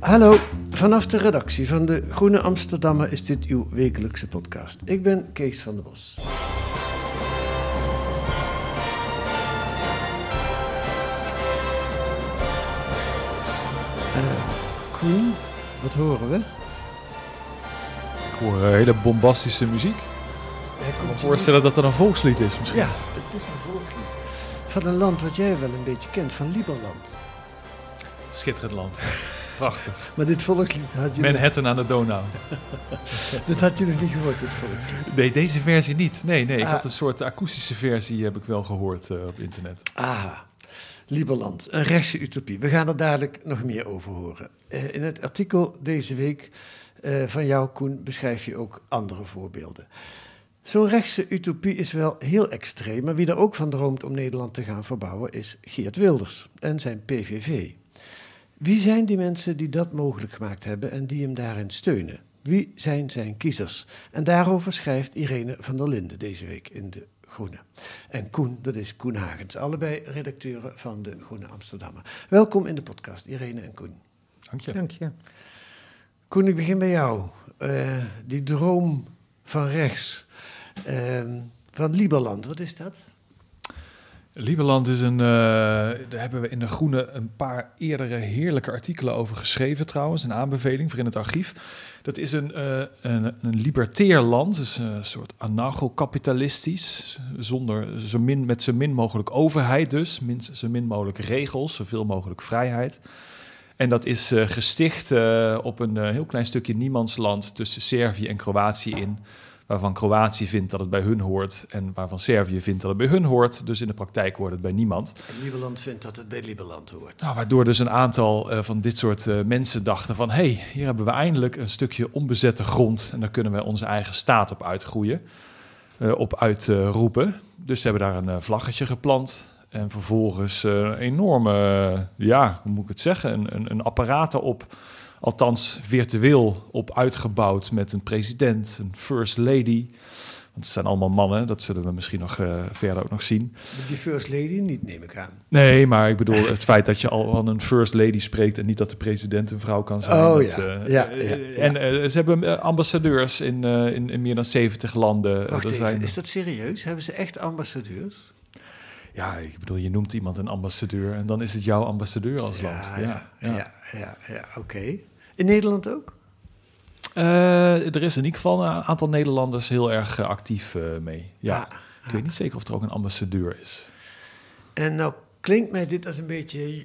Hallo, vanaf de redactie van de Groene Amsterdammer is dit uw wekelijkse podcast. Ik ben Kees van der Bos. Uh, Koen, wat horen we? Ik hoor hele bombastische muziek. Ik kan me voorstellen dat er een volkslied is misschien. Ja, het is een volkslied. Van een land wat jij wel een beetje kent, van Liberland. Schitterend land. Prachtig. Maar dit volkslied had je... Manhattan aan de Donau. dat had je nog niet gehoord, dit volkslied? Nee, deze versie niet. Nee, nee. Ik had een soort akoestische versie, heb ik wel gehoord uh, op internet. Ah, Liberland, een rechtse utopie. We gaan er dadelijk nog meer over horen. Uh, in het artikel deze week uh, van jou, Koen, beschrijf je ook andere voorbeelden. Zo'n rechtse utopie is wel heel extreem, maar wie er ook van droomt om Nederland te gaan verbouwen is Geert Wilders en zijn PVV. Wie zijn die mensen die dat mogelijk gemaakt hebben en die hem daarin steunen? Wie zijn zijn kiezers? En daarover schrijft Irene van der Linden deze week in De Groene. En Koen, dat is Koen Hagens, allebei redacteuren van De Groene Amsterdammer. Welkom in de podcast, Irene en Koen. Dank je. Dank je. Koen, ik begin bij jou. Uh, die droom van rechts, uh, van Lieberland, wat is dat? Lieberland is een. Uh, daar hebben we in de Groene een paar eerdere heerlijke artikelen over geschreven, trouwens. Een aanbeveling voor in het archief. Dat is een, uh, een, een libertair land, dus een soort anarcho-kapitalistisch. Zonder zo min, met zo min mogelijk overheid, dus. Min, zo min mogelijk regels, zoveel mogelijk vrijheid. En dat is uh, gesticht op een heel klein stukje niemandsland tussen Servië en Kroatië in waarvan Kroatië vindt dat het bij hun hoort en waarvan Servië vindt dat het bij hun hoort. Dus in de praktijk hoort het bij niemand. En Lieberland vindt dat het bij Lieberland hoort. Nou, waardoor dus een aantal uh, van dit soort uh, mensen dachten van... hé, hey, hier hebben we eindelijk een stukje onbezette grond... en daar kunnen we onze eigen staat op uitgroeien, uh, op uitroepen. dus ze hebben daar een vlaggetje geplant... En vervolgens een enorme, ja, hoe moet ik het zeggen, een, een, een apparaat erop althans virtueel op uitgebouwd met een president, een first lady. Want het zijn allemaal mannen, dat zullen we misschien nog uh, verder ook nog zien. Die first lady niet, neem ik aan. Nee, maar ik bedoel het feit dat je al van een first lady spreekt en niet dat de president een vrouw kan zijn. Oh dat, ja. Uh, ja, ja, ja. En uh, ze hebben ambassadeurs in, in, in, meer dan 70 landen. Wacht er zijn... is dat serieus? Hebben ze echt ambassadeurs? Ja, ik bedoel, je noemt iemand een ambassadeur en dan is het jouw ambassadeur als ja, land. Ja, ja, ja, ja, ja oké. In Nederland ook? Uh, er is in ieder geval een aantal Nederlanders heel erg uh, actief uh, mee. Ja. Ah, ik weet niet zeker of er ook een ambassadeur is. En nou klinkt mij dit als een beetje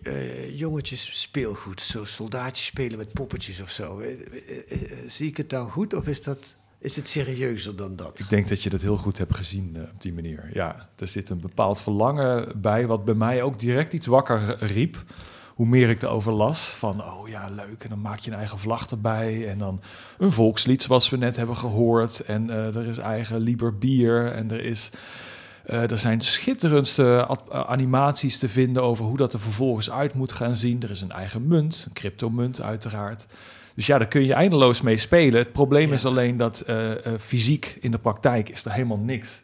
jongetjes speelgoed. Zo soldaatjes spelen met poppetjes of zo. zie ik het dan goed of is, dat, is het serieuzer dan dat? Ik denk dat je dat heel goed hebt gezien op die manier. Ja, er zit een bepaald verlangen bij wat bij mij ook direct iets wakker riep hoe meer ik erover las, van oh ja, leuk, en dan maak je een eigen vlag erbij en dan een volkslied zoals we net hebben gehoord en uh, er is eigen Lieber bier en er is... Uh, er zijn schitterendste animaties te vinden over hoe dat er vervolgens uit moet gaan zien. Er is een eigen munt, een cryptomunt uiteraard. Dus ja, daar kun je eindeloos mee spelen. Het probleem ja. is alleen dat uh, fysiek in de praktijk is er helemaal niks.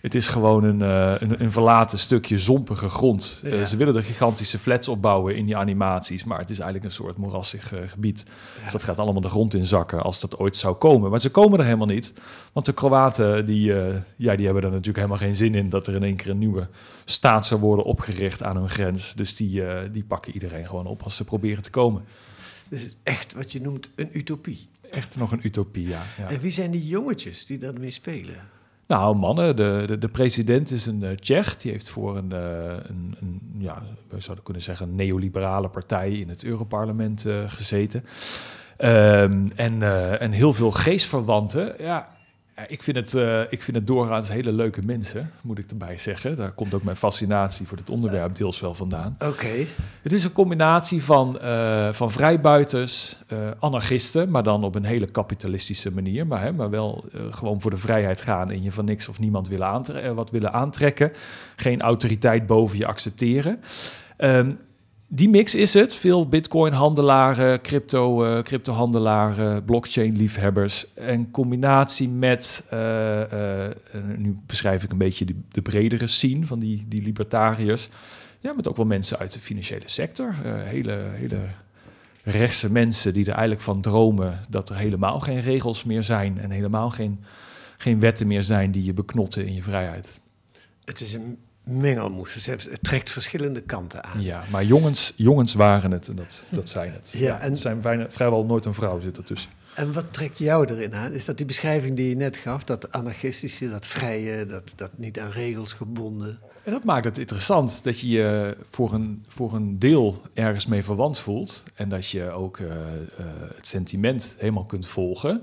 Het is gewoon een, uh, een, een, verlaten stukje zompige grond. Ja. Ze willen er gigantische flats opbouwen in die animaties, maar het is eigenlijk een soort moerassig gebied. Ja. Dus dat gaat allemaal de grond in zakken als dat ooit zou komen. Maar ze komen er helemaal niet, want de Kroaten die, ja, die hebben er natuurlijk helemaal geen zin in dat er in één keer een nieuwe staat zou worden opgericht aan hun grens. Dus die, die pakken iedereen gewoon op als ze proberen te komen. Dus echt wat je noemt een utopie. Echt nog een utopie, ja. ja. En wie zijn die jongetjes die daarmee spelen? Nou, mannen. De, de, de president is een uh, Tsjech. Die heeft voor een, uh, een, een, ja, we zouden kunnen zeggen, een neoliberale partij in het Europarlement uh, gezeten. Um, en, en heel veel geestverwanten. Ja, ik vind, het, uh, ik vind het doorgaans hele leuke mensen, moet ik erbij zeggen. Daar komt ook mijn fascinatie voor dit onderwerp deels wel vandaan. Oké. Het is een combinatie van, uh, van vrijbuiters, uh, anarchisten, maar dan op een hele kapitalistische manier. Maar, hè, maar wel gewoon voor de vrijheid gaan en je van niks of niemand willen wat willen aantrekken. Geen autoriteit boven je accepteren. Um, die mix is het. Veel bitcoin-handelaren, crypto, uh, crypto-handelaren, blockchain-liefhebbers. En combinatie met, uh, uh, nu beschrijf ik een beetje de, de, bredere scene van die, die libertariërs. Ja, met ook wel mensen uit de financiële sector. hele, hele rechtse mensen die er eigenlijk van dromen dat er helemaal geen regels meer zijn. En helemaal geen, geen wetten meer zijn die je beknotten in je vrijheid. Het is een mengelmoes. Het trekt verschillende kanten aan. Ja, maar jongens, jongens waren het en dat, dat zijn het. Ja, en het zijn bijna, vrijwel nooit een vrouw zit ertussen. En wat trekt jou erin aan? Is dat die beschrijving die je net gaf, dat anarchistische, dat vrije, dat, dat niet aan regels gebonden? En dat maakt het interessant dat je je voor een, voor een deel ergens mee verwant voelt. En dat je ook uh, uh, het sentiment helemaal kunt volgen.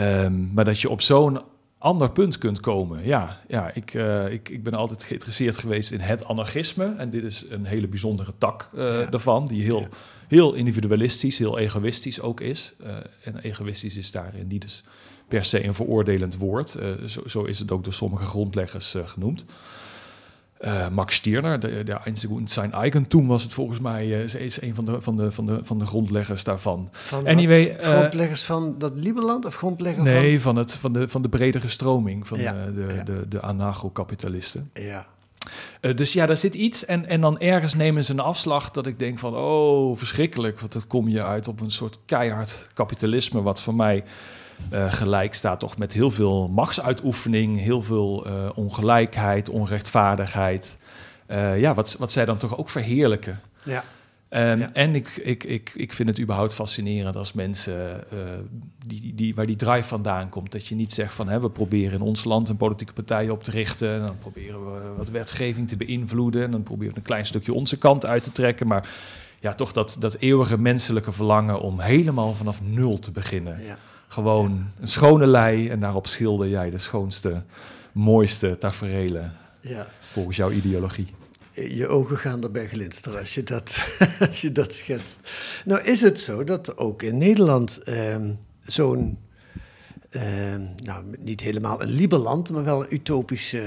Um, maar dat je op zo'n ander punt kunt komen. Ja, ja ik, uh, ik, ik ben altijd geïnteresseerd geweest in het anarchisme. En dit is een hele bijzondere tak uh, ja. daarvan, die heel, heel individualistisch, heel egoïstisch ook is. Uh, en egoïstisch is daarin niet dus per se een veroordelend woord. Zo, zo, is het ook door sommige grondleggers genoemd. Uh, Max Stirner, de, de zijn Eigentum was het volgens mij, uh, is, is een van de, van, de, van, de, van de grondleggers daarvan. Van anyway, uh, grondleggers van dat Lieberland of grondleggers nee, van... het, van, de, van de bredere stroming van ja, de, de, ja. de, de anarcho-kapitalisten. Ja. dus ja, daar zit iets en, en dan ergens nemen ze een afslag dat ik denk van, oh, verschrikkelijk, want dan kom je uit op een soort keihard kapitalisme, wat voor mij uh, gelijk staat toch met heel veel machtsuitoefening, heel veel uh, ongelijkheid, onrechtvaardigheid. Uh, ja, wat, wat zij dan toch ook verheerlijken. Ja. Um, ja. En ik, ik, ik, ik vind het überhaupt fascinerend als mensen die, die, waar die drive vandaan komt. Dat je niet zegt van hè, we proberen in ons land een politieke partij op te richten. En dan proberen we wat wetgeving te beïnvloeden. En dan proberen we een klein stukje onze kant uit te trekken. Maar ja, toch dat, dat eeuwige menselijke verlangen om helemaal vanaf nul te beginnen. Ja. Gewoon een schone lei en daarop schilder jij de schoonste, mooiste taferelen. Ja. Volgens jouw ideologie. Je ogen gaan erbij glinsteren als je dat, als je dat schetst. Nou is het zo dat ook in Nederland eh, zo'n, eh, nou niet helemaal een liberland, maar wel een utopisch uh,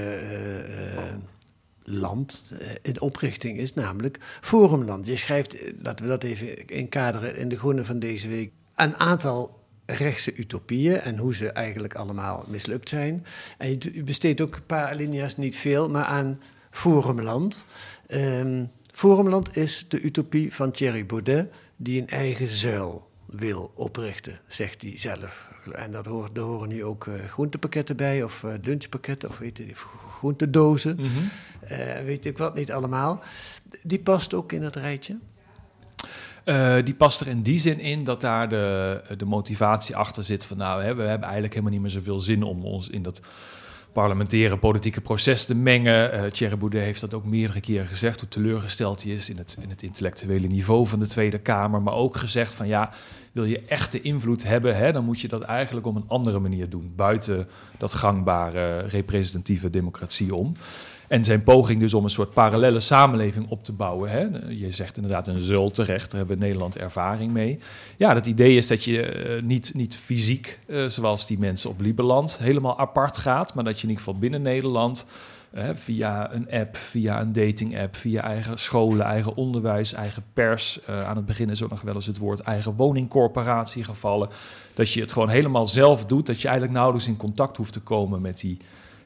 land in oprichting is, namelijk Forumland. Je schrijft, laten we dat even inkaderen in de groene van deze week, een aantal rechtse utopieën en hoe ze eigenlijk allemaal mislukt zijn. En je, besteedt ook een paar alinea's, niet veel, maar aan Forumland. Um, Forumland is de utopie van Thierry Baudet, die een eigen zuil wil oprichten, zegt hij zelf. En dat hoort, daar horen nu ook uh, groentepakketten bij, of uh, lunchpakketten, of weet je, groentedozen. Mm -hmm. uh, weet ik wat niet allemaal. Die past ook in het rijtje. Uh, die past er in die zin in dat daar de, de motivatie achter zit van nou, hè, we hebben eigenlijk helemaal niet meer zoveel zin om ons in dat parlementaire politieke proces te mengen. Uh, Thierry Boudet heeft dat ook meerdere keren gezegd, hoe teleurgesteld hij is in het, in het intellectuele niveau van de Tweede Kamer. Maar ook gezegd van ja, wil je echte invloed hebben, hè, dan moet je dat eigenlijk op een andere manier doen. Buiten dat gangbare representatieve democratie om. En zijn poging dus om een soort parallele samenleving op te bouwen. Hè? Je zegt inderdaad een zul terecht, daar hebben we Nederland ervaring mee. Ja, het idee is dat je uh, niet, niet fysiek, uh, zoals die mensen op Lieberland, helemaal apart gaat. Maar dat je in ieder geval binnen Nederland via een app, via een dating app, via eigen scholen, eigen onderwijs, eigen pers. aan het begin is ook nog wel eens het woord eigen woningcorporatie gevallen. Dat je het gewoon helemaal zelf doet, dat je eigenlijk nauwelijks in contact hoeft te komen met die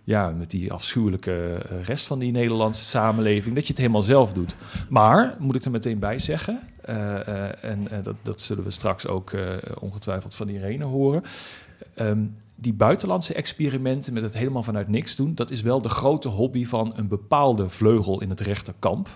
ja, met die afschuwelijke eh, rest van die Nederlandse samenleving, dat je het helemaal zelf doet. Maar, moet ik er meteen bij zeggen, eh, eh, en dat, dat zullen we straks ook ongetwijfeld van Irene horen. Ehm, die buitenlandse experimenten met het helemaal vanuit niks doen, dat is wel de grote hobby van een bepaalde vleugel in het rechterkamp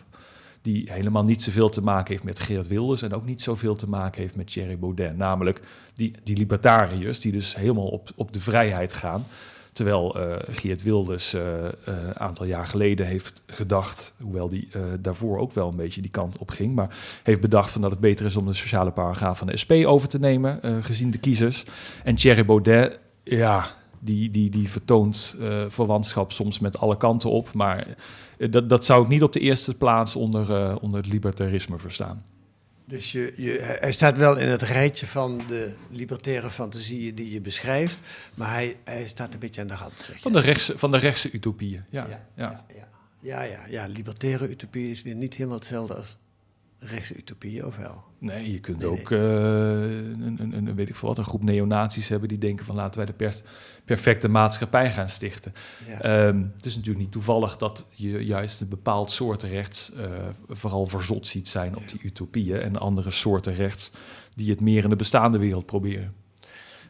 die helemaal niet zoveel te maken heeft met Geert Wilders en ook niet zoveel te maken heeft met Thierry Baudet. Namelijk die, die libertariërs die dus helemaal op, op de vrijheid gaan. Terwijl uh, Geert Wilders een uh, uh, aantal jaar geleden heeft gedacht, hoewel die daarvoor ook wel een beetje die kant op ging, maar heeft bedacht van dat het beter is om de sociale paragraaf van de SP over te nemen, gezien de kiezers. En Thierry Baudet, ja, die, die, die vertoont verwantschap soms met alle kanten op, maar dat, dat zou ik niet op de eerste plaats onder, onder het libertarisme verstaan. Dus je, je, hij staat wel in het rijtje van de libertaire fantasieën die je beschrijft, maar hij, hij staat een beetje aan de rand. Zeg van, de rechtse, van de rechtse utopieën, ja. Ja, ja. ja, ja, ja, ja. libertaire utopie is weer niet helemaal hetzelfde als rechtse utopieën, of wel? Nee, je kunt ook Uh, een, een, een, weet ik veel wat, een groep neonazies hebben die denken van laten wij de pers perfecte maatschappij gaan stichten. Ehm, het is natuurlijk niet toevallig dat je juist een bepaald soort rechts uh, vooral verzot ziet zijn op die utopieën en andere soorten rechts die het meer in de bestaande wereld proberen.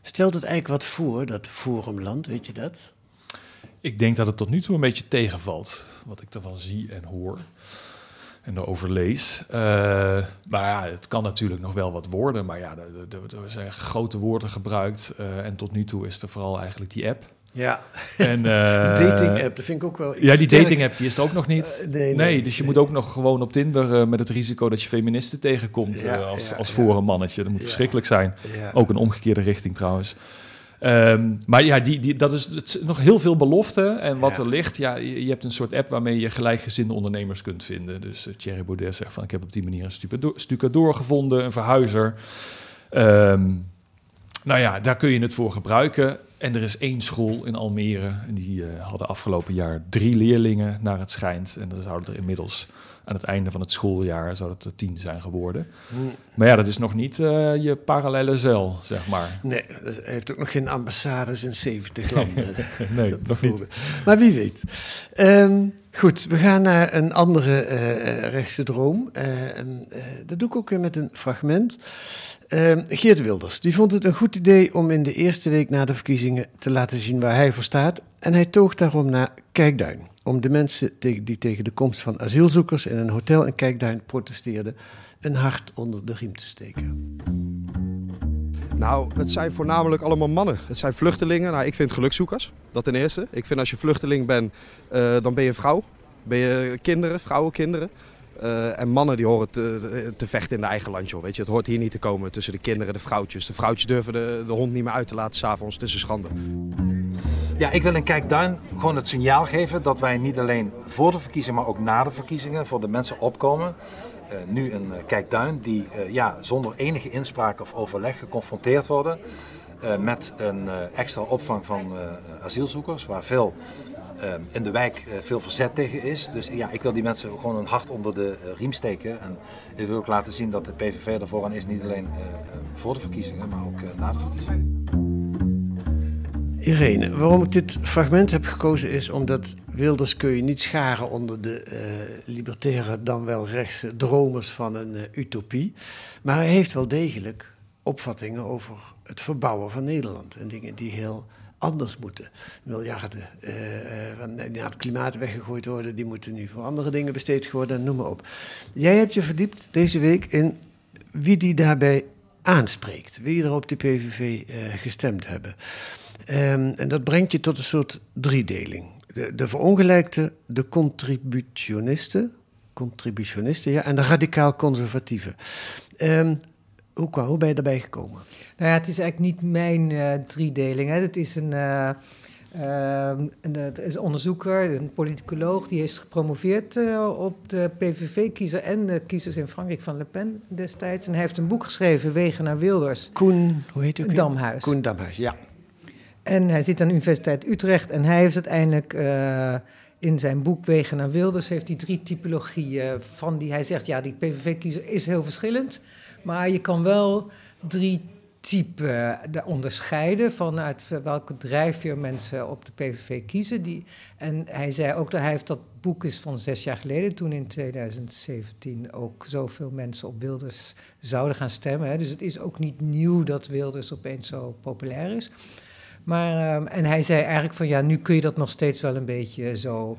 Stelt het eigenlijk wat voor, dat forumland, weet je dat? Ik denk dat het tot nu toe een beetje tegenvalt, wat ik ervan zie en hoor en erover lees. Uh, maar ja, het kan natuurlijk nog wel wat worden. Maar ja, er, zijn grote woorden gebruikt. Uh, en tot nu toe is er vooral eigenlijk die app. Ja, en, uh, dating app, dat vind ik ook wel Ja, die dating app, die is er ook nog niet. nee, nee, dus je moet ook nog gewoon op Tinder met het risico dat je feministen tegenkomt ja, als, ja, als voor een mannetje. Dat moet verschrikkelijk zijn. Ook een omgekeerde richting trouwens. Um, maar ja, die, die, dat is het, nog heel veel belofte. En wat er ligt, ja, je, je, hebt een soort app waarmee je gelijkgezinde ondernemers kunt vinden. Dus uh, Thierry Baudet zegt van, ik heb op die manier een stucadoor gevonden, een verhuizer. Um, nou ja, daar kun je het voor gebruiken. En er is één school in Almere. En die uh, hadden afgelopen jaar drie leerlingen, naar het schijnt. En er zouden er inmiddels aan het einde van het schooljaar zou het er tien zijn geworden. Hmm. Maar ja, dat is nog niet uh, je parallele zeil, zeg maar. Nee, dat heeft ook nog geen ambassades in 70 landen. nee, nog niet. Maar wie weet. Um, goed, we gaan naar een andere uh, rechtse droom. Uh, dat doe ik ook weer met een fragment. Ehm, Geert Wilders die vond het een goed idee om in de eerste week na de verkiezingen te laten zien waar hij voor staat. En hij toog daarom naar Kijkduin. Om de mensen die tegen de komst van asielzoekers in een hotel in Kijkduin protesteerden, een hart onder de riem te steken. Nou, het zijn voornamelijk allemaal mannen. Het zijn vluchtelingen. Nou, ik vind gelukzoekers. Dat ten eerste. Ik vind als je vluchteling bent, uh, dan ben je vrouw. Ben je kinderen, vrouwen, kinderen. Uh, en mannen die horen te, te, vechten in de eigen land. Weet je, het hoort hier niet te komen tussen de kinderen, de vrouwtjes. De vrouwtjes durven de, de hond niet meer uit te laten s'avonds. Het is een schande. Ja, ik wil in Kijkduin gewoon het signaal geven dat wij niet alleen voor de verkiezingen, maar ook na de verkiezingen voor de mensen opkomen. Uh, nu een Kijkduin die uh, ja, zonder enige inspraak of overleg geconfronteerd worden met een extra opvang van asielzoekers, waar veel in de wijk veel verzet tegen is. Dus ja, ik wil die mensen gewoon een hart onder de riem steken. En ik wil ook laten zien dat de PVV ervoor aan is, niet alleen voor de verkiezingen, maar ook na de verkiezingen. Irene, waarom ik dit fragment heb gekozen is omdat Wilders kun je niet scharen onder de uh, libertaire, dan wel rechtse dromers van een uh, utopie. Maar hij heeft wel degelijk opvattingen over het verbouwen van Nederland en dingen die heel anders moeten. Miljarden uh, van, die naar het klimaat weggegooid worden, die moeten nu voor andere dingen besteed worden, noem maar op. Jij hebt je verdiept deze week in wie die daarbij aanspreekt, wie er op de PVV gestemd hebben. Um, en dat brengt je tot een soort driedeling. De, de verongelijkte, de contributionisten, contributionisten ja, en de radicaal conservatieven. Um, hoe, hoe ben je daarbij gekomen? Nou ja, het is eigenlijk niet mijn uh, driedeling. Hè. Het is een, uh, uh, een, is een onderzoeker, een politicoloog, die heeft gepromoveerd op de PVV-kiezer en de kiezers in Frankrijk van Le Pen destijds. En hij heeft een boek geschreven, Wegen naar Wilders. Koen, hoe heet u? Damhuis. Koen Damhuis, ja. En hij zit aan de Universiteit Utrecht en hij heeft uiteindelijk uh, in zijn boek Wegen naar Wilders heeft die drie typologieën van die hij zegt ja die PVV-kiezer is heel verschillend, maar je kan wel drie type de onderscheiden vanuit welke drijfveer mensen op de PVV kiezen. Die, en hij zei ook dat hij heeft dat boek is van zes jaar geleden, toen in 2017 ook zoveel mensen op Wilders zouden gaan stemmen. Hè. Dus het is ook niet nieuw dat Wilders opeens zo populair is. Maar, um, en hij zei eigenlijk van ja, nu kun je dat nog steeds wel een beetje zo.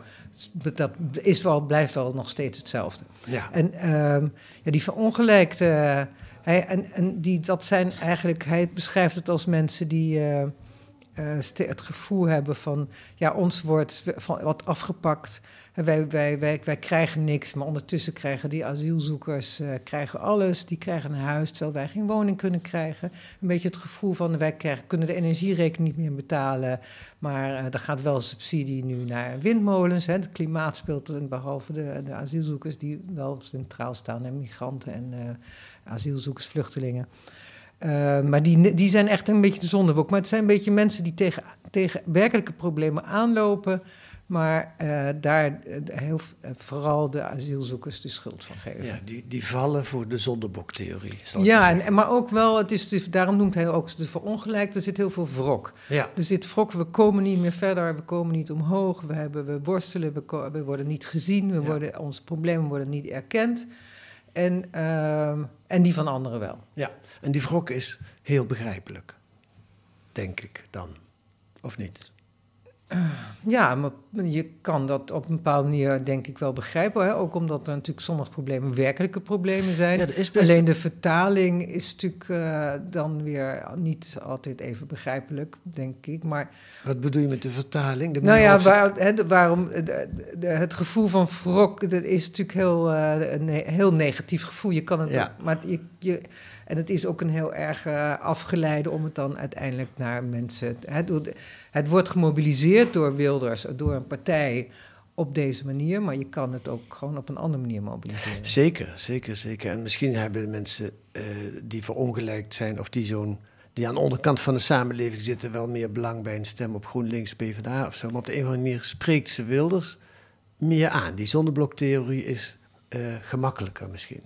Dat is wel, blijft wel nog steeds hetzelfde. Ja. En um, ja, die verongelijkte. Uh, hij, en en die, dat zijn eigenlijk, hij beschrijft het als mensen die uh, uh, het gevoel hebben van, ja, ons wordt van, wat afgepakt. Wij, wij, wij, wij krijgen niks, maar ondertussen krijgen die asielzoekers uh, krijgen alles. Die krijgen een huis, terwijl wij geen woning kunnen krijgen. Een beetje het gevoel van, wij kunnen de energierekening niet meer betalen. Maar uh, er gaat wel subsidie nu naar windmolens. Hè. Het klimaat speelt, behalve de, de asielzoekers die wel centraal staan. En migranten en uh, asielzoekers, vluchtelingen. Uh, maar die, die zijn echt een beetje de zondebok. Maar het zijn een beetje mensen die tegen, tegen werkelijke problemen aanlopen maar uh, daar heel, vooral de asielzoekers de schuld van geven. Ja, die, die vallen voor de zondeboktheorie. Ja, en, maar ook wel, het is, dus, daarom noemt hij ook de verongelijkt, er zit heel veel wrok. Ja. Er zit wrok, we komen niet meer verder, we komen niet omhoog, we, hebben, we worstelen, we, we worden niet gezien, we Ja. worden, onze problemen worden niet erkend. En, uh, en die van anderen wel. Ja, en die wrok is heel begrijpelijk. Denk ik dan. Of niet? Ja, maar je kan dat op een bepaalde manier denk ik wel begrijpen. Hè? Ook omdat er natuurlijk sommige problemen werkelijke problemen zijn. Ja, is best- Alleen de vertaling is natuurlijk uh, dan weer niet altijd even begrijpelijk, denk ik. Maar Wat bedoel je met de vertaling? De nou ja, manier waar, hè, waarom, de, de, het gevoel van wrok, dat is natuurlijk heel, uh, een heel negatief gevoel. Je kan het Ja. maar je, je, en het is ook een heel erg uh, afgeleide om het dan uiteindelijk naar mensen... Het, het wordt gemobiliseerd door Wilders, door een partij op deze manier... maar je kan het ook gewoon op een andere manier mobiliseren. Zeker, zeker, zeker. En misschien hebben de mensen uh, die verongelijkt zijn... of die, zo'n, die aan de onderkant van de samenleving zitten... wel meer belang bij een stem op GroenLinks, PvdA of zo. Maar op de een of andere manier spreekt ze Wilders meer aan. Die zonnebloktheorie is uh, gemakkelijker misschien.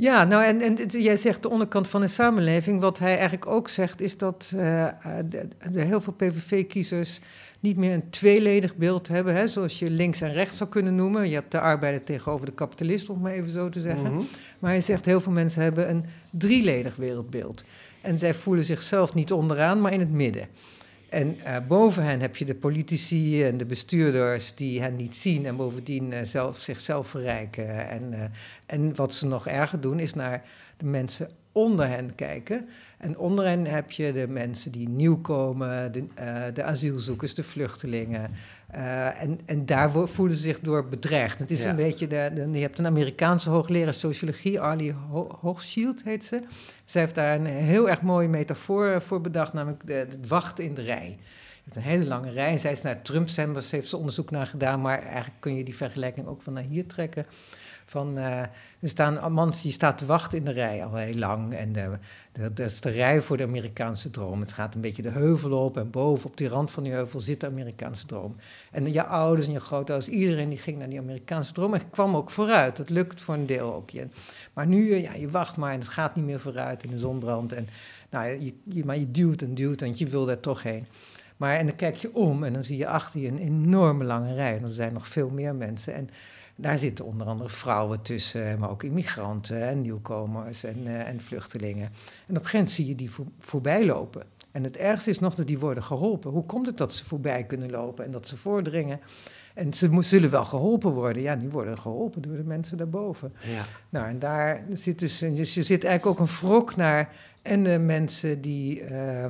Ja, nou en, en jij zegt de onderkant van de samenleving. Wat hij eigenlijk ook zegt is dat uh, de, de heel veel PVV-kiezers niet meer een tweeledig beeld hebben, hè, zoals je links en rechts zou kunnen noemen. Je hebt de arbeider tegenover de kapitalist, om maar even zo te zeggen. Mhm. Mm -hmm. Maar hij zegt heel veel mensen hebben een drieledig wereldbeeld. En zij voelen zichzelf niet onderaan, maar in het midden. En uh, boven hen heb je de politici en de bestuurders die hen niet zien en bovendien uh, zelf, zichzelf verrijken. En, uh, en wat ze nog erger doen, is naar de mensen onder hen kijken. En onder hen heb je de mensen die nieuw komen, de, de asielzoekers, de vluchtelingen. En, en daar voelen ze zich door bedreigd. Het is Ja. een beetje, de, de, je hebt een Amerikaanse hoogleraar sociologie, Arlie Ho Hochschild heet ze. Zij heeft daar een heel erg mooie metafoor voor bedacht, namelijk de, het wachten in de rij. Je hebt een hele lange rij. En zij is naar Trump-stemmers, heeft ze onderzoek naar gedaan, maar eigenlijk kun je die vergelijking ook wel naar hier trekken. Van, uh, er staan man die staat te wachten in de rij al heel lang. En dat is de rij voor de Amerikaanse droom. Het gaat een beetje de heuvel op en boven op die rand van die heuvel zit de Amerikaanse droom. En je ouders en je grootouders, iedereen die ging naar die Amerikaanse droom en kwam ook vooruit. Dat lukt voor een deel ook. Je. Maar nu, ja, je wacht maar en het gaat niet meer vooruit in de zon brandt. En, nou, je, je, maar je duwt en duwt, want je wil daar toch heen. Maar en dan kijk je om en dan zie je achter je een enorme lange rij. En er zijn nog veel meer mensen. En daar zitten onder andere vrouwen tussen, maar ook immigranten en nieuwkomers en, uh, en vluchtelingen. En op een gegeven moment zie je die voor, voorbij lopen. En het ergste is nog dat die worden geholpen. Hoe komt het dat ze voorbij kunnen lopen en dat ze voordringen? En ze zullen wel geholpen worden. Ja, die worden geholpen door de mensen daarboven. Ja. Nou, en daar zit dus, dus je zit eigenlijk ook een wrok naar. En de mensen die. Uh,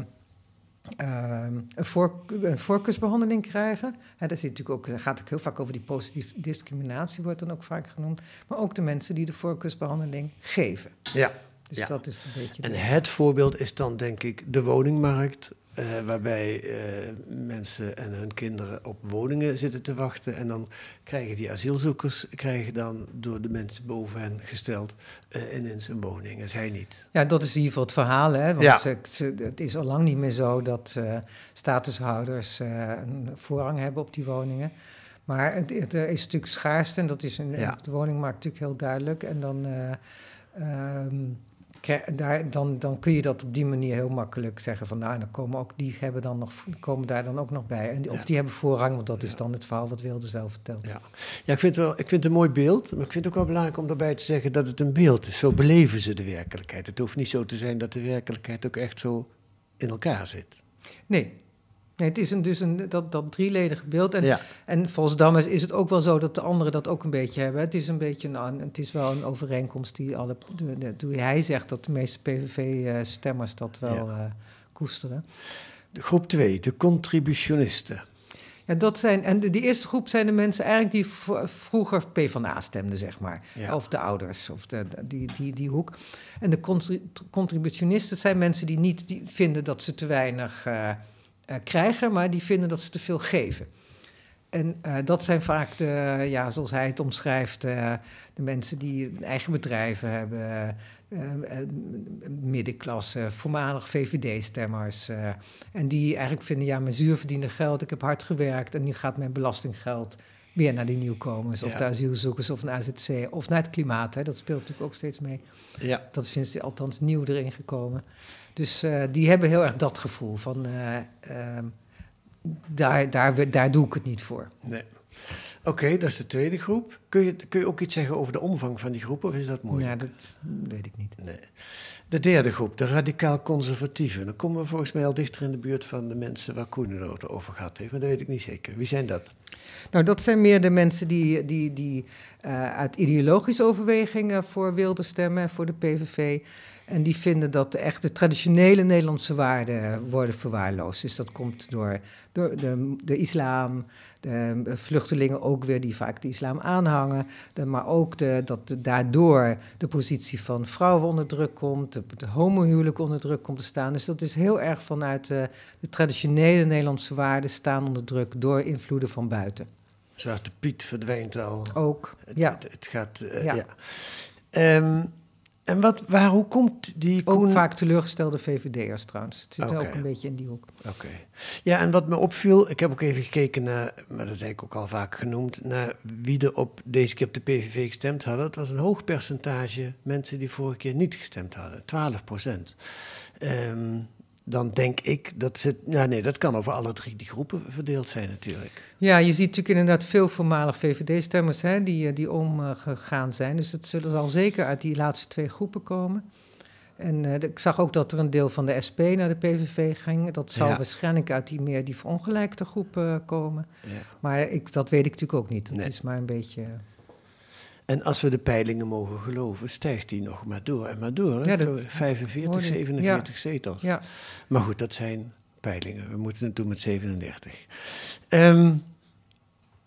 uh, een, voor, een voorkeursbehandeling krijgen. Ja, daar zit natuurlijk ook, gaat natuurlijk heel vaak over die positieve discriminatie, wordt dan ook vaak genoemd. Maar ook de mensen die de voorkeursbehandeling geven. Ja. Dus ja. dat is een beetje. En het voorbeeld is dan, denk ik, de woningmarkt. Uh, waarbij uh, mensen en hun kinderen op woningen zitten te wachten. En dan krijgen die asielzoekers krijgen dan door de mensen boven hen gesteld uh, ineens een woning. En zij niet. Ja, dat is in ieder geval het verhaal. Hè? Want Ja. ze, ze, het is al lang niet meer zo dat statushouders een voorrang hebben op die woningen. Maar het, het, er is natuurlijk schaarste en dat is in, Ja. op de woningmarkt natuurlijk heel duidelijk. En dan. Um, krijg- daar, dan, dan kun je dat op die manier heel makkelijk zeggen van nou, dan komen ook die hebben dan nog, komen daar dan ook nog bij. En of Ja. die hebben voorrang, want dat is dan het verhaal wat Wilders wel vertelt. Ja, ja ik, vind wel, ik vind het een mooi beeld, maar ik vind het ook wel belangrijk om daarbij te zeggen dat het een beeld is. Zo beleven ze de werkelijkheid. Het hoeft niet zo te zijn dat de werkelijkheid ook echt zo in elkaar zit. Nee. Nee, het is een, dus een, dat, dat drieledige beeld. En, ja, en volgens is het ook wel zo dat de anderen dat ook een beetje hebben. Het is, een beetje een, het is wel een overeenkomst die alle. De, hij zegt dat de meeste PVV-stemmers dat wel Ja. eh, koesteren. de groep 2, de contributionisten. Ja, dat zijn, en de, die eerste groep zijn de mensen eigenlijk die vroeger PvdA stemden, zeg maar. Ja. Of de ouders, of de, die, die, die hoek. En de contri- contributionisten zijn mensen die niet die vinden dat ze te weinig eh, krijgen, maar die vinden dat ze te veel geven. En eh, dat zijn vaak de, ja, zoals hij het omschrijft, eh, de mensen die eigen bedrijven hebben, eh, eh, middenklasse, voormalig VVD-stemmers. eh, en die eigenlijk vinden, ja, mijn zuurverdiende geld, ik heb hard gewerkt en nu gaat mijn belastinggeld weer naar die nieuwkomers of de asielzoekers of naar AZC of naar het klimaat. Hè. Dat speelt natuurlijk ook steeds mee. Ja, Dat is sinds althans nieuw erin gekomen. Dus eh, die hebben heel erg dat gevoel van, eh, ehm, daar, daar, daar doe ik het niet voor. nee. Oké, dat is de tweede groep. Kun je, kun je ook iets zeggen over de omvang van die groep, of is dat mooi? Ja, dat weet ik niet. Nee. De derde groep, de radicaal conservatieven. Dan komen we volgens mij al dichter in de buurt van de mensen waar Koen het over gehad heeft, maar dat weet ik niet zeker. Wie zijn dat? Nou, dat zijn meer de mensen die, die, die eh, uit ideologische overwegingen voor wilden stemmen, voor de PVV. En die vinden dat de echte traditionele Nederlandse waarden worden verwaarloosd. Dus dat komt door, door de, de islam, de vluchtelingen ook weer die vaak de islam aanhangen. De, maar ook de, dat de- daardoor de positie van vrouwen onder druk komt, de, homohuwelijk onder druk komt te staan. Dus dat is heel erg vanuit eh, de traditionele Nederlandse waarden staan onder druk door invloeden van buiten. Zwarte Piet verdwijnt al. Ook, Het, ja. het, het gaat. eh, Ja. ja. Ehm, en wat, waar, hoe komt die Ook vaak teleurgestelde VVD'ers trouwens. Het zit Oké. ook een beetje in die hoek. Oké. Ja, en wat me opviel, ik heb ook even gekeken naar, maar dat is eigenlijk ook al vaak genoemd, naar wie er op, deze keer op de PVV gestemd hadden. Het was een hoog percentage mensen die vorige keer niet gestemd hadden, 12 procent. Ehm, dan denk ik dat ze, ja nee, dat kan over alle drie die groepen verdeeld zijn natuurlijk. Ja, je ziet natuurlijk inderdaad veel voormalig VVD-stemmers hè, die, eh, die omgegaan zijn. Dus dat zullen zal zeker uit die laatste twee groepen komen. En eh, ik zag ook dat er een deel van de SP naar de PVV ging. Dat zal Ja. waarschijnlijk uit die meer die verongelijkte groep eh, komen. Ja. Maar ik, dat weet ik natuurlijk ook niet. Het Nee. is maar een beetje... En als we de peilingen mogen geloven, stijgt die nog maar door en maar door. hè? Ja, dat 45, hoorde ik. 47 zetels. Ja, Maar goed, dat zijn peilingen. We moeten het doen met 37. Ehm,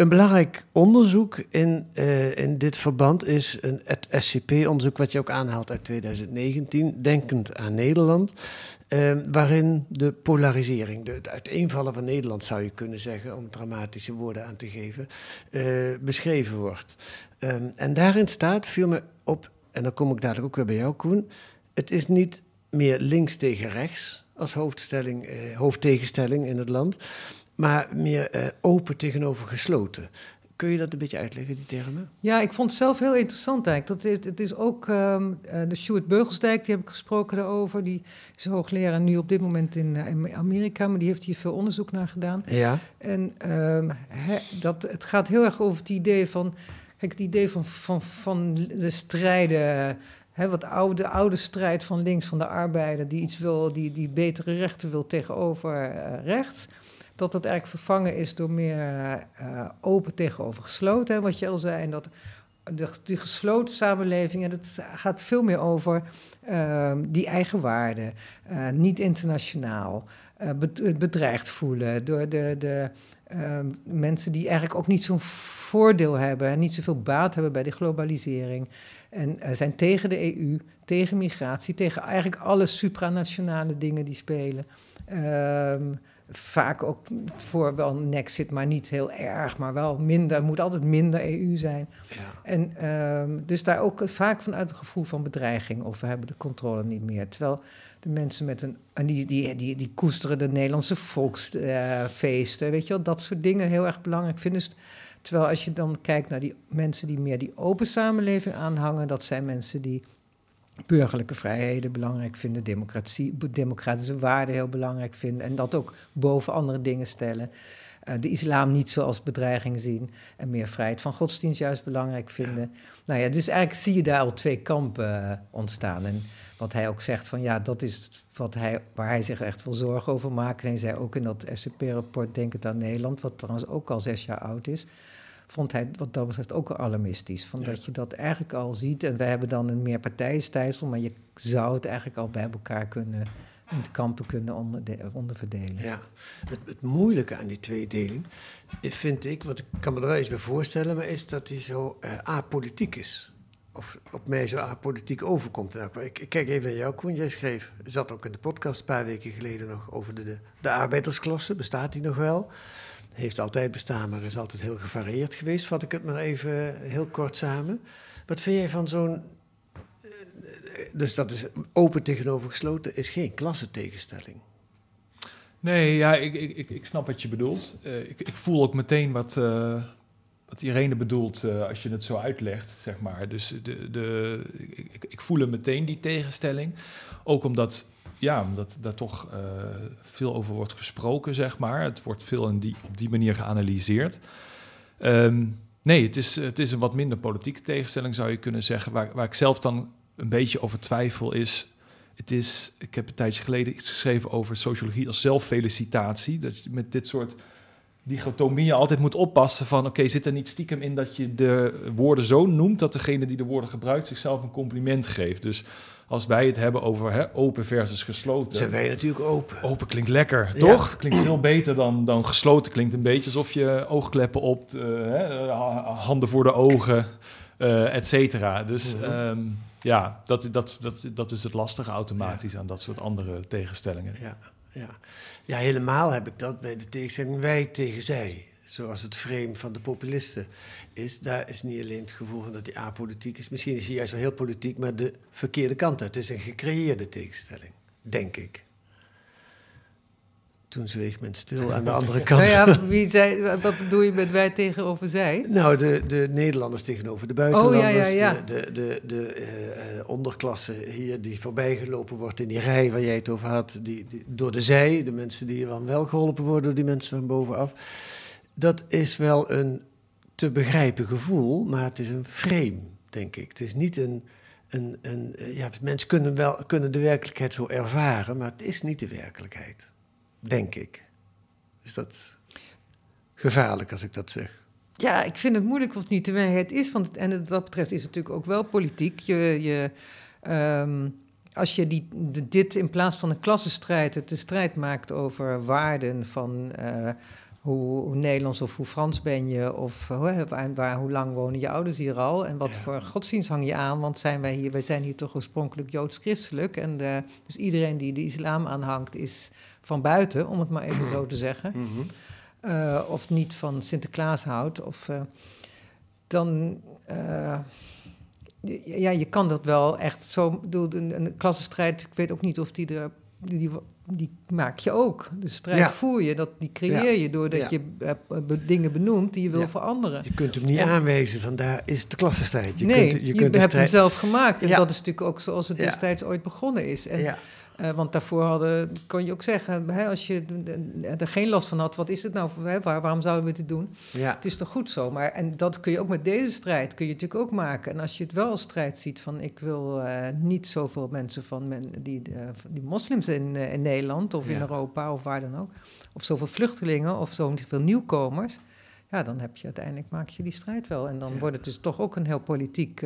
een belangrijk onderzoek in, eh, in dit verband is een, het SCP-onderzoek, wat je ook aanhaalt uit 2019, Denkend aan Nederland. ehm, waarin de polarisering, de, het uiteenvallen van Nederland zou je kunnen zeggen, om dramatische woorden aan te geven, eh, beschreven wordt. Ehm, en daarin staat, viel me op, en dan kom ik dadelijk ook weer bij jou, Koen. Het is niet meer links tegen rechts als hoofdstelling, eh, hoofdtegenstelling in het land, maar meer eh, open tegenover gesloten. Kun je dat een beetje uitleggen, die termen? Ja, ik vond het zelf heel interessant eigenlijk. Dat is, het is ook ehm, eh, de Stuart Beugelsdijk, die heb ik gesproken daarover. Die is hoogleraar nu op dit moment in, eh, in Amerika, maar die heeft hier veel onderzoek naar gedaan. Ja. En ehm, dat, het gaat heel erg over het idee van... Kijk, het idee van, van, van de strijden... Hè, wat oude, de oude strijd van links, van de arbeider... die iets wil, die, die betere rechten wil tegenover rechts... dat dat eigenlijk vervangen is door meer eh, open tegenover gesloten... Wat je al zei, en dat... De, die gesloten samenleving, en dat gaat veel meer over ehm, die eigen waarden, eh, niet internationaal, eh, bed- bedreigd voelen door de, de ehm, mensen die eigenlijk ook niet zo'n voordeel hebben en niet zoveel baat hebben bij de globalisering. En zijn tegen de EU, tegen migratie, tegen eigenlijk alle supranationale dingen die spelen. Ehm, vaak ook voor wel een nexit, maar niet heel erg, maar wel minder. Het moet altijd minder EU zijn. ja. En ehm, dus daar ook vaak vanuit een gevoel van bedreiging of we hebben de controle niet meer. Terwijl de mensen met een. En die, die, die, die koesteren de Nederlandse volksfeesten, weet je wel, dat soort dingen heel erg belangrijk vinden. Dus terwijl als je dan kijkt naar die mensen die meer die open samenleving aanhangen, dat zijn mensen die burgerlijke vrijheden belangrijk vinden, democratie, democratische waarden heel belangrijk vinden en dat ook boven andere dingen stellen. Uh, de islam niet zoals bedreiging zien en meer vrijheid van godsdienst juist belangrijk vinden. Nou ja, dus eigenlijk zie je daar al twee kampen uh, ontstaan. En wat hij ook zegt van ja, dat is wat hij, waar hij zich echt veel zorgen over maakt. En hij zei ook in dat SCP-rapport Denk het aan Nederland, wat trouwens ook al zes jaar oud is vond hij wat dat betreft ook alarmistisch. Van Dat je dat eigenlijk al ziet. En we hebben dan een meerpartijenstelsel, maar je zou het eigenlijk al bij elkaar kunnen in de kampen kunnen onder, onderverdelen. Ja, het, het, moeilijke aan die tweedeling vind ik, wat ik kan me er wel eens bij voorstellen, maar is dat hij zo uh, apolitiek is. Of op mij zo apolitiek overkomt. Nou, ik, ik, kijk even naar jou, Koen. Jij schreef, zat ook in de podcast een paar weken geleden nog over de, de, de arbeidersklasse. Bestaat die nog wel? Heeft altijd bestaan, maar is altijd heel gevarieerd geweest. Vat ik het maar even heel kort samen. Wat vind jij van zo'n. Eh, dus dat is open tegenover gesloten, is geen klassentegenstelling. Nee, ja, ik, ik, ik snap wat je bedoelt. Uh, ik, ik voel ook meteen wat, uh, wat Irene bedoelt als je het zo uitlegt, zeg maar. Dus de, de, ik, ik voel hem meteen, die tegenstelling. Ook omdat ja, omdat daar toch uh, veel over wordt gesproken, zeg maar. Het wordt veel in die, op die manier geanalyseerd. Um, nee, het is, het is een wat minder politieke tegenstelling, zou je kunnen zeggen. Waar, waar ik zelf dan een beetje over twijfel is... Het is, ik heb een tijdje geleden iets geschreven over sociologie als zelffelicitatie. Dat je met dit soort dichotomieën altijd moet oppassen van... oké, zit er niet stiekem in dat je de woorden zo noemt... dat degene die de woorden gebruikt zichzelf een compliment geeft. Dus als wij het hebben over hè, open versus gesloten. Zijn wij natuurlijk open. Open klinkt lekker, toch? Klinkt veel beter dan, dan gesloten. Klinkt een beetje alsof je oogkleppen op, uh, hè, handen voor de ogen, uh, et cetera. Dus mhm. ehm, ja, dat, dat, dat, dat is het lastige automatisch aan dat soort andere tegenstellingen. Ja, ja. ja, helemaal heb ik dat bij de tegenstelling wij tegen zij zoals het frame van de populisten is, daar is niet alleen het gevoel van dat hij apolitiek is. Misschien is hij juist wel heel politiek, maar de verkeerde kant uit. Het is een gecreëerde tegenstelling, denk ik. Toen zweeg men stil aan de andere kant. Nou ja, wie zei, wat bedoel je met wij tegenover zij? Nou, de, de Nederlanders tegenover de buitenlanders. Oh, ja, ja, ja. De, de, de, de uh, onderklasse hier die voorbijgelopen wordt in die rij waar jij het over had. Die, die, door de zij, de mensen die dan wel geholpen worden door die mensen van bovenaf dat is wel een te begrijpen gevoel, maar het is een frame, denk ik. Het is niet een. een, een ja, mensen kunnen, wel, kunnen de werkelijkheid zo ervaren, maar het is niet de werkelijkheid, denk ik. Dus dat is gevaarlijk als ik dat zeg. Ja, ik vind het moeilijk of het niet de werkelijkheid is. En wat dat betreft is het natuurlijk ook wel politiek. Je, je, ehm, als je die, dit in plaats van een klassenstrijd, het de strijd maakt over waarden van. Uh, hoe, hoe, Nederlands of hoe Frans ben je, of hoe, waar, waar, hoe lang wonen je ouders hier al en wat voor godsdienst hang je aan, want zijn wij hier, wij zijn hier toch oorspronkelijk joods-christelijk en de, dus iedereen die de islam aanhangt is van buiten, om het maar even zo te zeggen, mhm. uh, of niet van Sinterklaas houdt, of uh, dan... Uh, ja, je kan dat wel echt zo. Een, een klassenstrijd, ik weet ook niet of die er die, die maak je ook. De strijd voer je, dat, die creëer je doordat je uh, dingen benoemt die je wil veranderen. Je kunt hem niet aanwijzen van daar is de klassenstrijd. Je nee, kunt, je, kunt hebt hem zelf gemaakt. En dat is natuurlijk ook zoals het destijds ooit begonnen is. En uh, want daarvoor hadden, kon je ook zeggen, hè, als je er geen last van had, wat is het nou? Hè, waar, waarom zouden we dit doen? Ja. Het is toch goed zo? Maar, en dat kun je ook met deze strijd, kun je natuurlijk ook maken. En als je het wel als strijd ziet van, ik wil uh, niet zoveel mensen van men, die, uh, die moslims in, in Nederland of in Europa of waar dan ook, of zoveel vluchtelingen of zoveel nieuwkomers. Ja, dan heb je uiteindelijk, maak je die strijd wel. En dan wordt het dus toch ook een heel politiek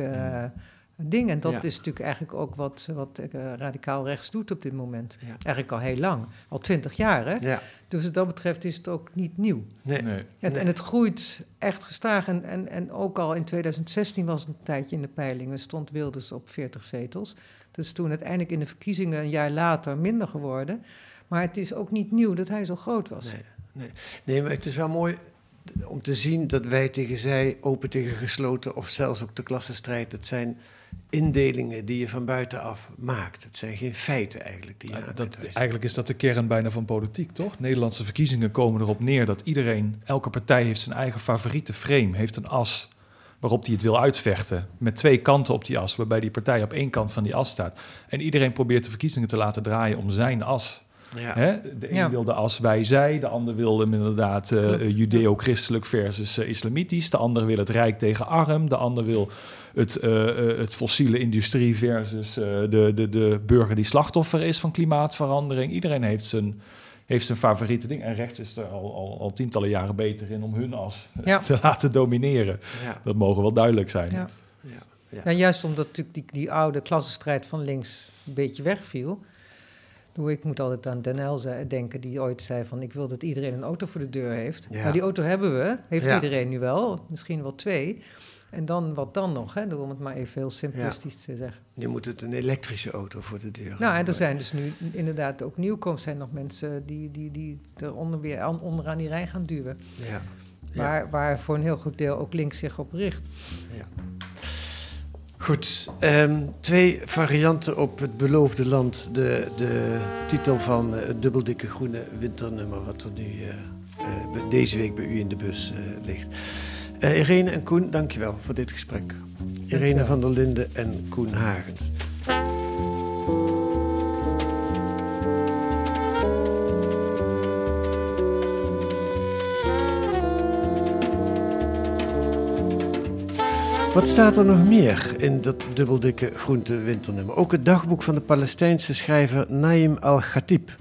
ding. En dat is natuurlijk eigenlijk ook wat, wat uh, radicaal rechts doet op dit moment. Eigenlijk al heel lang, al twintig jaar. Hè? Ja. Dus wat dat betreft is het ook niet nieuw. Nee. en, het groeit echt gestaag. En, en, en ook al in 2016 was het een tijdje in de peilingen, stond Wilders op 40 zetels. Dat is toen uiteindelijk in de verkiezingen een jaar later minder geworden. Maar het is ook niet nieuw dat hij zo groot was. Nee, nee. nee maar het is wel mooi om te zien dat wij tegen zij, open tegen gesloten, of zelfs ook de klassenstrijd, het zijn indelingen die je van buitenaf maakt. Het zijn geen feiten eigenlijk die je dat, Eigenlijk is dat de kern bijna van politiek, toch? Nederlandse verkiezingen komen erop neer dat iedereen, elke partij heeft zijn eigen favoriete frame, heeft een as waarop hij het wil uitvechten. Met twee kanten op die as, waarbij die partij op één kant van die as staat. En iedereen probeert de verkiezingen te laten draaien om zijn as. Ja. Hè? De een Ja. wilde als wij zij, de ander wilde inderdaad eh, judeo-christelijk versus eh, islamitisch. De ander wil het rijk tegen arm. De ander wil het, eh, eh, het fossiele industrie versus eh, de, de, de burger die slachtoffer is van klimaatverandering. Iedereen heeft zijn, heeft zijn favoriete ding. En rechts is er al, al, al tientallen jaren beter in om hun as Ja. te laten domineren. Ja. Dat mogen wel duidelijk zijn. Ja. Ja. Ja. Ja, juist omdat natuurlijk die, die oude klassenstrijd van links een beetje wegviel. Doe, Ik moet altijd aan Den L zei- denken, die ooit zei van... ik wil dat iedereen een auto voor de deur heeft. Ja. Nou, die auto hebben we, heeft Ja. iedereen nu wel. Misschien wel twee. En dan, wat dan nog, hè? om het maar even heel simplistisch te zeggen. Nu moet het een elektrische auto voor de deur. Nou, en er zijn dus nu inderdaad ook nieuwkomers... zijn nog mensen die, die, die er onder, weer aan, onderaan die rij gaan duwen. Ja. Ja. Waar, waar voor een heel goed deel ook links zich op richt. Goed, ehm, twee varianten op het beloofde land. De, de titel van eh, het dubbeldikke groene winternummer, wat er nu eh, eh, deze week bij u in de bus ligt. Irene en Koen, dankjewel voor dit gesprek. Irene Dankjewel. van der Linden en Koen Hagens. Wat staat er nog meer in dat dubbeldikke groente winternummer? Ook het dagboek van de Palestijnse schrijver Naim al-Khatib.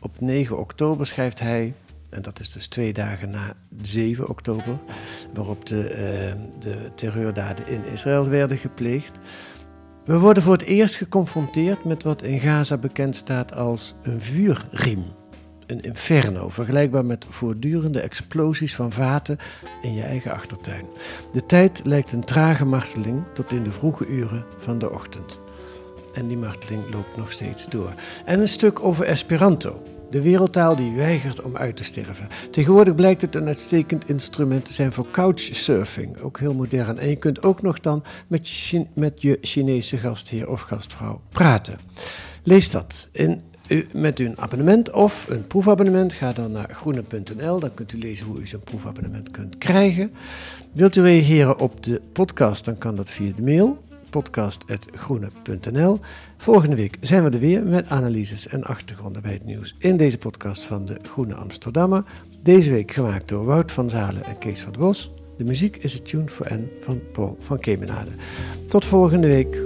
Op 9 oktober schrijft hij, en dat is dus twee dagen na 7 oktober, waarop de, eh, de terreurdaden in Israël werden gepleegd. We worden voor het eerst geconfronteerd met wat in Gaza bekend staat als een vuurriem. Een inferno, vergelijkbaar met voortdurende explosies van vaten in je eigen achtertuin. De tijd lijkt een trage marteling tot in de vroege uren van de ochtend. En die marteling loopt nog steeds door. En een stuk over Esperanto, de wereldtaal die weigert om uit te sterven. Tegenwoordig blijkt het een uitstekend instrument te zijn voor couchsurfing, ook heel modern. En je kunt ook nog dan met je, Chinese gastheer of gastvrouw praten. Lees dat in met uw abonnement of een proefabonnement. Ga dan naar groene.nl, dan kunt u lezen hoe u zo'n proefabonnement kunt krijgen. Wilt u reageren op de podcast, dan kan dat via de mail podcast.groene.nl. Volgende week zijn we er weer met analyses en achtergronden bij het nieuws in deze podcast van de Groene Amsterdammer. Deze week gemaakt door Wout van Zalen en Kees van der Bos. De muziek is het Tune for N van Paul van Kemenade. Tot volgende week.